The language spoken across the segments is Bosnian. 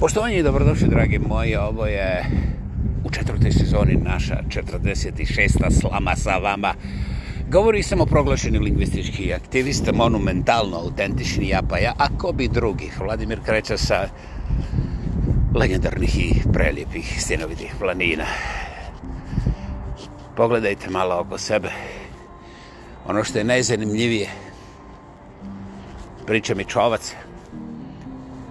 Poštovanje i dobrodošli, dragi moji, ovo je u četvrtoj sezoni naša 46. slama sa vama. Govori sam o proglašeni lingvistički aktivista, monumentalno autentični ja pa ja, a ko bi drugi? Vladimir kreća sa legendarnih i prelijepih stjenovitih planina. Pogledajte malo oko sebe. Ono što je najzanimljivije, priča mi čovac,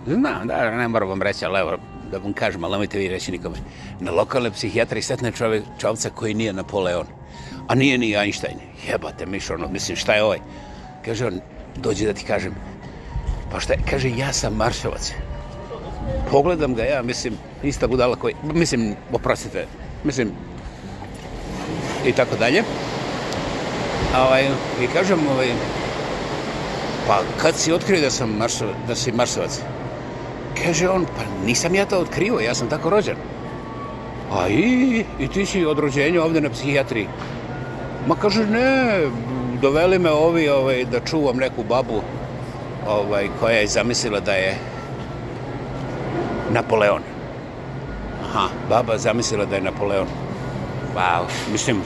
Znam, da, ne moram vam reći, ali evo, da vam kažem, ali nemojte vi reći nikome. Na lokalne psihijatri setne čovjek, čovca koji nije Napoleon, a nije ni Einstein. Jebate, miš, ono, mislim, šta je ovaj? Kaže on, dođe da ti kažem, pa šta je, kaže, ja sam Marsovac. Pogledam ga, ja mislim, ista budala koji, mislim, oprostite, mislim, i tako dalje. A ovaj, I kažem, ovaj, pa kad si otkrio da sam Marsovac, da si Marsovac? Kaže on, pa nisam ja to otkrivo, ja sam tako rođen. A i, i ti si od rođenja ovdje na psihijatriji. Ma kaže, ne, doveli me ovi ovaj, da čuvam neku babu ovaj, koja je zamislila da je Napoleon. Aha, baba zamislila da je Napoleon. Pa, mislim,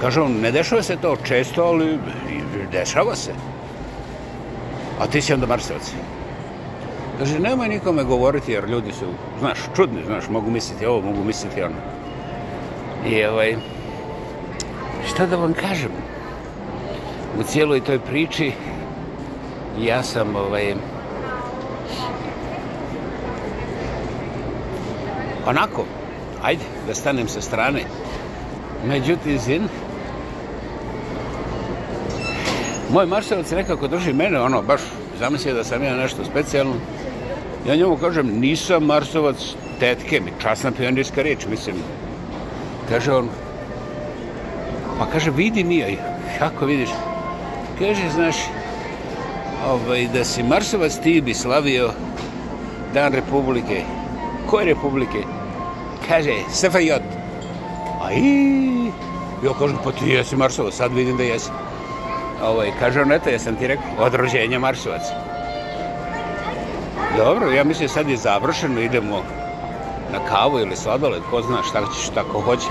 kaže on, ne dešava se to često, ali dešava se. A ti si onda marsevac. Marsevac. Kaže, nemoj nikome govoriti, jer ljudi su, znaš, čudni, znaš, mogu misliti ovo, mogu misliti ono. I, ovaj, šta da vam kažem? U cijeloj toj priči, ja sam, ovaj, onako, ajde, da stanem sa strane. Međutim, zin, moj marsovac nekako drži mene, ono, baš, zamislio da sam ja nešto specijalno, Ja njemu kažem, nisam marsovac tetke mi, časna pionirska reč, mislim. Kaže on, pa kaže, vidi mi, kako vidiš? Kaže, znaš, ovaj, da si marsovac ti bi slavio dan republike. Koje republike? Kaže, SFJ. A i, jo kažem, pa ti jesi marsovac, sad vidim da jesi. Ovaj, kaže on, eto, ja sam ti rekao, od rođenja marsovaca. Dobro, ja mislim sad je završeno, idemo na kavu ili sladoled, ko zna šta ćeš tako hoće.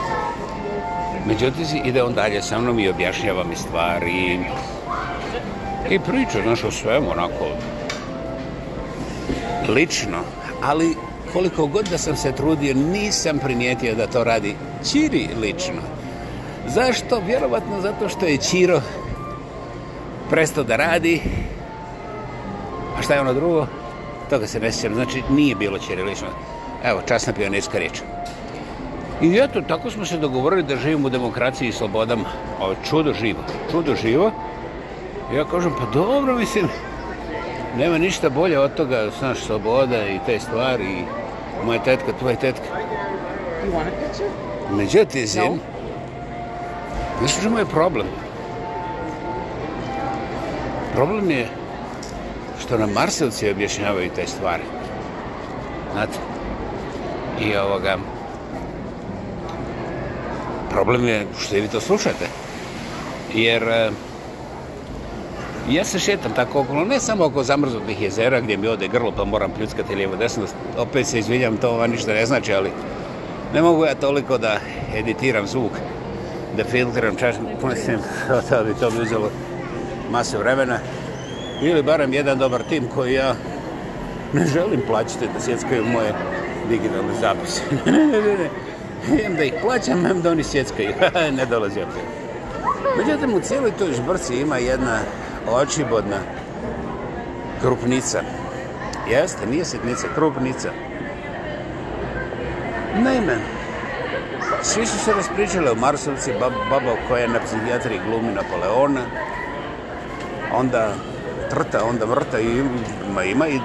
Međutim, ide on dalje sa mnom i objašnjava mi stvari. I priča, znaš, o svemu, onako, lično. Ali koliko god da sam se trudio, nisam primijetio da to radi Čiri lično. Zašto? Vjerovatno zato što je Čiro prestao da radi. A šta je ono drugo? toga se ne sjećam, znači nije bilo ćirilizma. Evo, časna pionirska riječ. I eto, tako smo se dogovorili da živimo u demokraciji i slobodama. Ovo, čudo živo, čudo živo. I ja kažem, pa dobro, mislim, nema ništa bolje od toga, znaš, sloboda i te stvari, i moja tetka, tvoja tetka. Međutim, zim, no. znaš, moj problem. Problem je, što nam Marsovci objašnjavaju te stvari. Znate? I ovoga... Problem je što vi to slušate. Jer... E, ja se šetam tako okolo, ne samo oko zamrznutih jezera gdje mi ode grlo pa moram pljuckati lijevo desno, opet se izvinjam, to ova ništa ne znači, ali ne mogu ja toliko da editiram zvuk, da filtriram čašnju, to, to bi to bi uzelo masu vremena ili barem jedan dobar tim koji ja ne želim plaćati da sjeckaju moje digitalne zapise. ne, ne, ne. da ih plaćam, da oni sjeckaju. ne dolazi opet. Međutim, u cijeloj toj žbrci ima jedna očibodna krupnica. Jeste, nije sitnica, krupnica. Naime, svi su se raspričali o Marsovci, baba koja je na psihijatriji glumi Napoleona, onda trta, onda vrta i ima, ima i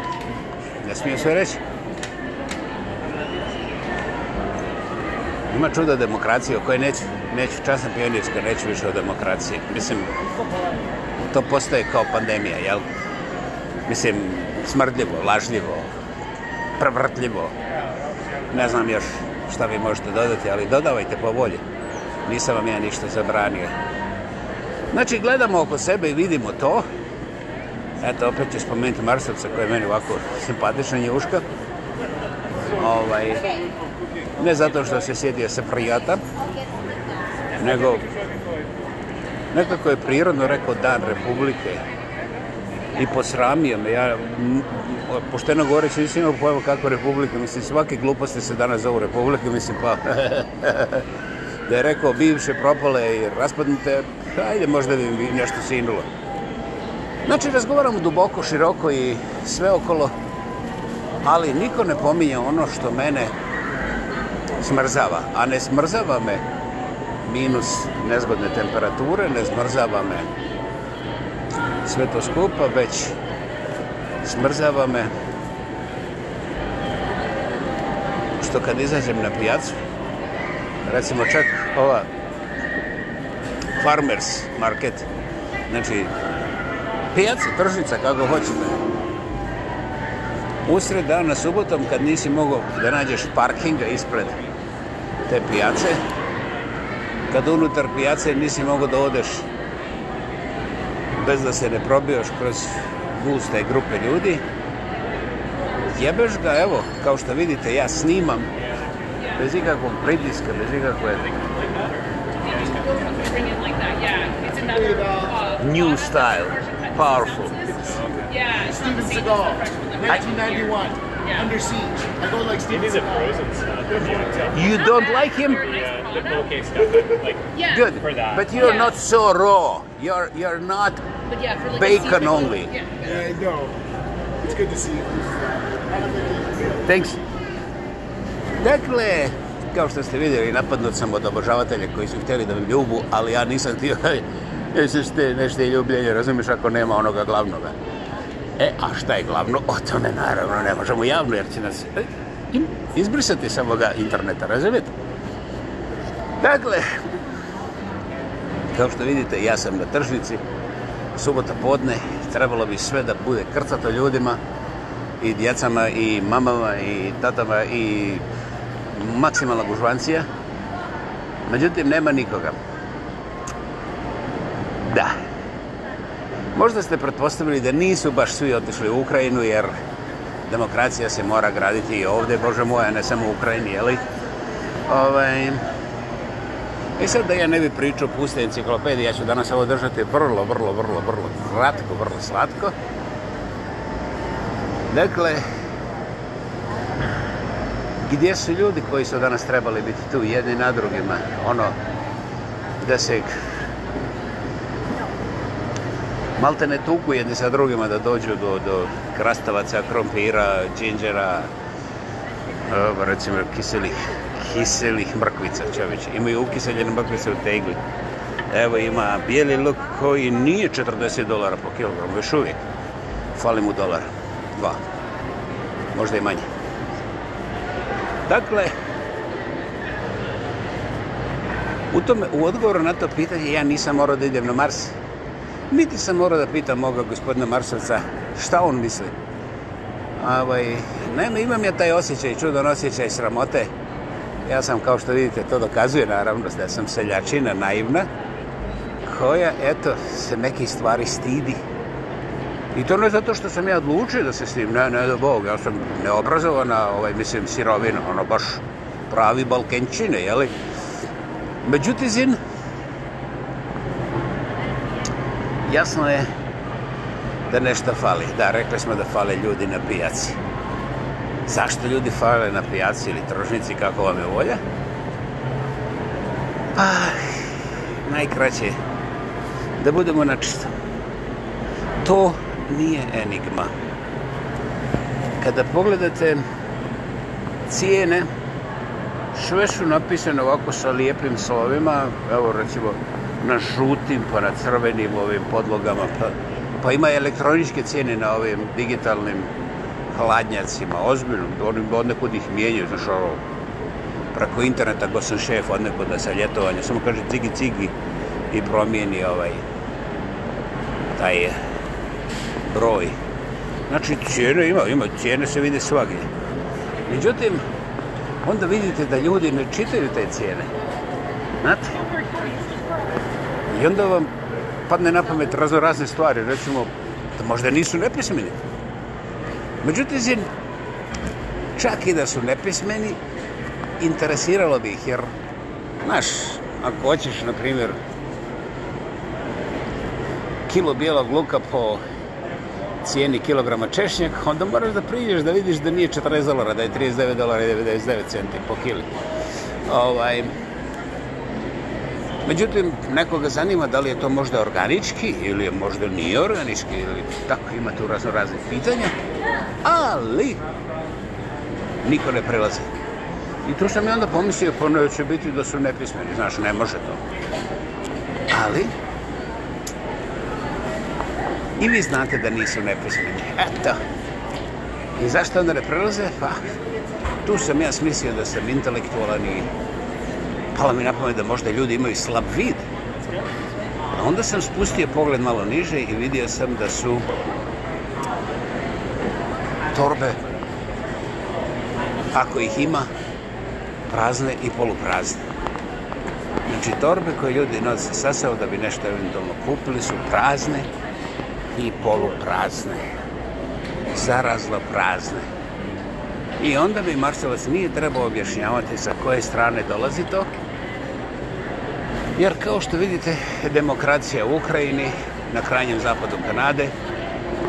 ne smije sve reći. Ima čuda demokracije o kojoj neću, neću časna pionirska, neću više o demokraciji. Mislim, to postaje kao pandemija, jel? Mislim, smrdljivo, lažljivo, prvrtljivo. Ne znam još šta vi možete dodati, ali dodavajte po volji. Nisam vam ja ništa zabranio. Znači, gledamo oko sebe i vidimo to eto, opet ću spomenuti Marsovca, koji je meni ovako simpatičan je uška. Ovaj, ne zato što se sjedio sa prijata, nego nekako je prirodno rekao Dan Republike i posramio me. Ja, pošteno govoreći, nisam imao pojma kako Republika, mislim, svake gluposti se danas zove Republika, mislim, pa... da je rekao bivše propale i raspadnute, ajde, možda bi nešto sinulo. Se Znači, razgovaramo duboko, široko i sve okolo, ali niko ne pominje ono što mene smrzava, a ne smrzava me minus nezgodne temperature, ne smrzava me sve to skupa, već smrzava me što kad izađem na pijacu, recimo čak ova Farmers Market, znači pijaca, tržnica, kako hoćete. Usred dana subotom, kad nisi mogao da nađeš parkinga ispred te pijace, kad unutar pijace nisi mogao da odeš bez da se ne probioš kroz guste grupe ljudi, jebeš ga, evo, kao što vidite, ja snimam bez ikakvog pritiska, bez ikakve... Uh, New style. powerful. Yeah, Steven Seagal, 1991. Yeah. Under Siege. I don't like Steven Seagal. Frozen stuff. You, you don't like him? Yeah, the stuff. Like, yeah. Good. For that. But you're yeah. not so raw. You're you're not but yeah, for like bacon only. Yeah. no. It's good to see you. Thanks. Dakle, kao što ste vidjeli, napadnut sam od obožavatelja koji su htjeli da mi ljubu, ali ja nisam htio jesiš te nešto je ljubljenje, razumiješ, ako nema onoga glavnoga. E, a šta je glavno? O tome, naravno, ne možemo javno, jer će nas e, izbrisati sa ovoga interneta, razumijete? Dakle, kao što vidite, ja sam na tržnici, subota podne, trebalo bi sve da bude krcato ljudima, i djecama, i mamama, i tatama, i maksimalna gužvancija. Međutim, nema nikoga. Da. Možda ste pretpostavili da nisu baš svi otišli u Ukrajinu, jer demokracija se mora graditi i ovde, bože moja, ne samo u Ukrajini, jeli? Ove... Ovaj, I sad da ja ne bi pričao puste enciklopedije, ja ću danas ovo držati vrlo, vrlo, vrlo, vrlo kratko, vrlo slatko. Dakle, gdje su ljudi koji su danas trebali biti tu jedni na drugima, ono, da se malte ne tuku jedni sa drugima da dođu do, do krastavaca, krompira, džinđera, recimo kiselih, kiselih mrkvica čoveče. Imaju ukiseljene mrkvice u tegli. Evo ima bijeli luk koji nije 40 dolara po kilogramu, još uvijek. Fali mu dolar, dva. Možda i manje. Dakle, u, tome, u odgovoru na to pitanje ja nisam morao da idem na Mars. Niti sam morao da pitam moga gospodina Marsovca šta on misli. Ovaj, naime, imam ja taj osjećaj, čudan osjećaj sramote. Ja sam, kao što vidite, to dokazuje naravno da sam seljačina naivna, koja, eto, se neki stvari stidi. I to ne zato što sam ja odlučio da se s tim, ne, ne, da Bog, ja sam neobrazovana, ovaj, mislim, sirovina, ono, baš pravi balkenčine, jeli? Međutim, jasno je da nešto fali. Da, rekli smo da fale ljudi na pijaci. Zašto ljudi fale na pijaci ili tržnici, kako vam je volja? Pa, najkraće, da budemo na čisto. To nije enigma. Kada pogledate cijene, sve su napisane ovako sa lijepim slovima, evo recimo, na žutim, pa na crvenim ovim podlogama, pa, pa ima elektroničke cijene na ovim digitalnim hladnjacima, ozbiljno, oni od nekud ih mijenjaju, znaš ovo, preko interneta, go sam šef od nekud na saljetovanju, samo kaže cigi cigi i promijeni ovaj, taj broj. Znači, cijene ima, ima, cijene se vide svagdje. Međutim, onda vidite da ljudi ne čitaju te cijene. Znate? I onda vam padne na pamet razno razne stvari, recimo, da možda nisu nepismeni. Međutim, zin, čak i da su nepismeni, interesiralo bi ih, jer, znaš, ako hoćeš, na primjer, kilo bijelog luka po cijeni kilograma češnjaka, onda moraš da priđeš da vidiš da nije 40 dolara, da je 39 dolara i 99 centi po kili. Ovaj, međutim, nekoga zanima da li je to možda organički ili je možda nije organički ili tako imate u razno razne pitanja, ali niko ne prelazi. I tu sam i onda pomislio, ponovo će biti da su nepismeni, znaš, ne može to. Ali, i vi znate da nisu nepismeni, eto. I zašto onda ne prelaze? Pa, tu sam ja smislio da sam intelektualan i pala mi na pamet da možda ljudi imaju slab vid, Onda sam spustio pogled malo niže i vidio sam da su torbe, ako ih ima, prazne i poluprazne. Znači, torbe koje ljudi nose sasao da bi nešto eventualno kupili su prazne i poluprazne. Zarazlo prazne. I onda bi Marcelac nije trebao objašnjavati sa koje strane dolazi to, Jer kao što vidite, demokracija u Ukrajini, na krajnjem zapadu Kanade,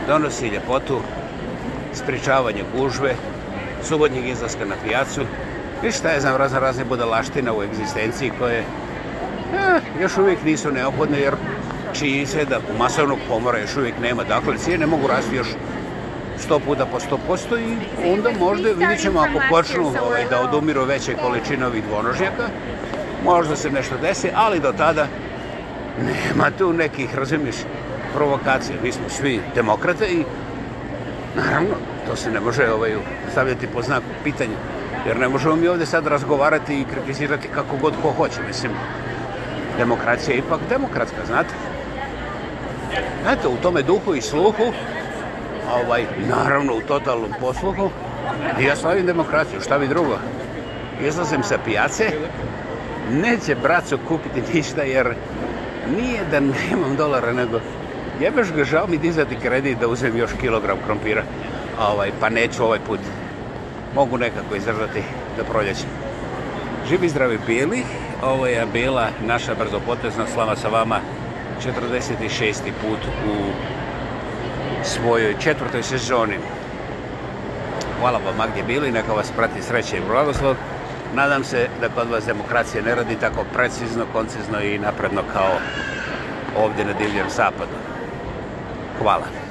donosi ljepotu, spričavanje gužve, subodnjeg izlaska na pijacu i šta je znam razne razne budalaština u egzistenciji koje eh, još uvijek nisu neophodne jer čini se da masovnog pomora još uvijek nema. Dakle, cijene mogu rasti još sto puta po sto posto i onda možda vidit ćemo ako počnu ovaj, da odumiru veće količine ovih dvonožnjaka, možda se nešto desi, ali do tada nema tu nekih, razumiješ, provokacija. Mi smo svi demokrate i naravno, to se ne može ovaj, stavljati po znaku pitanja. Jer ne možemo mi ovdje sad razgovarati i kritizirati kako god ko hoće. Mislim, demokracija je ipak demokratska, znate. Eto, u tome duhu i sluhu, ovaj, naravno u totalnom posluhu, ja slavim demokraciju, šta bi drugo? Izlazim sa pijace, neće braco kupiti ništa jer nije da nemam dolara nego jebeš ga žao mi dizati kredit da uzem još kilogram krompira ovaj, pa neću ovaj put mogu nekako izdržati do proljeća živi zdravi bijeli ovo je bila naša brzopotezna slava sa vama 46. put u svojoj četvrtoj sezoni hvala vam gdje bili neka vas prati sreće i blagoslov Nadam se da kod vas demokracija ne radi tako precizno, koncizno i napredno kao ovdje na divljem zapadu. Hvala.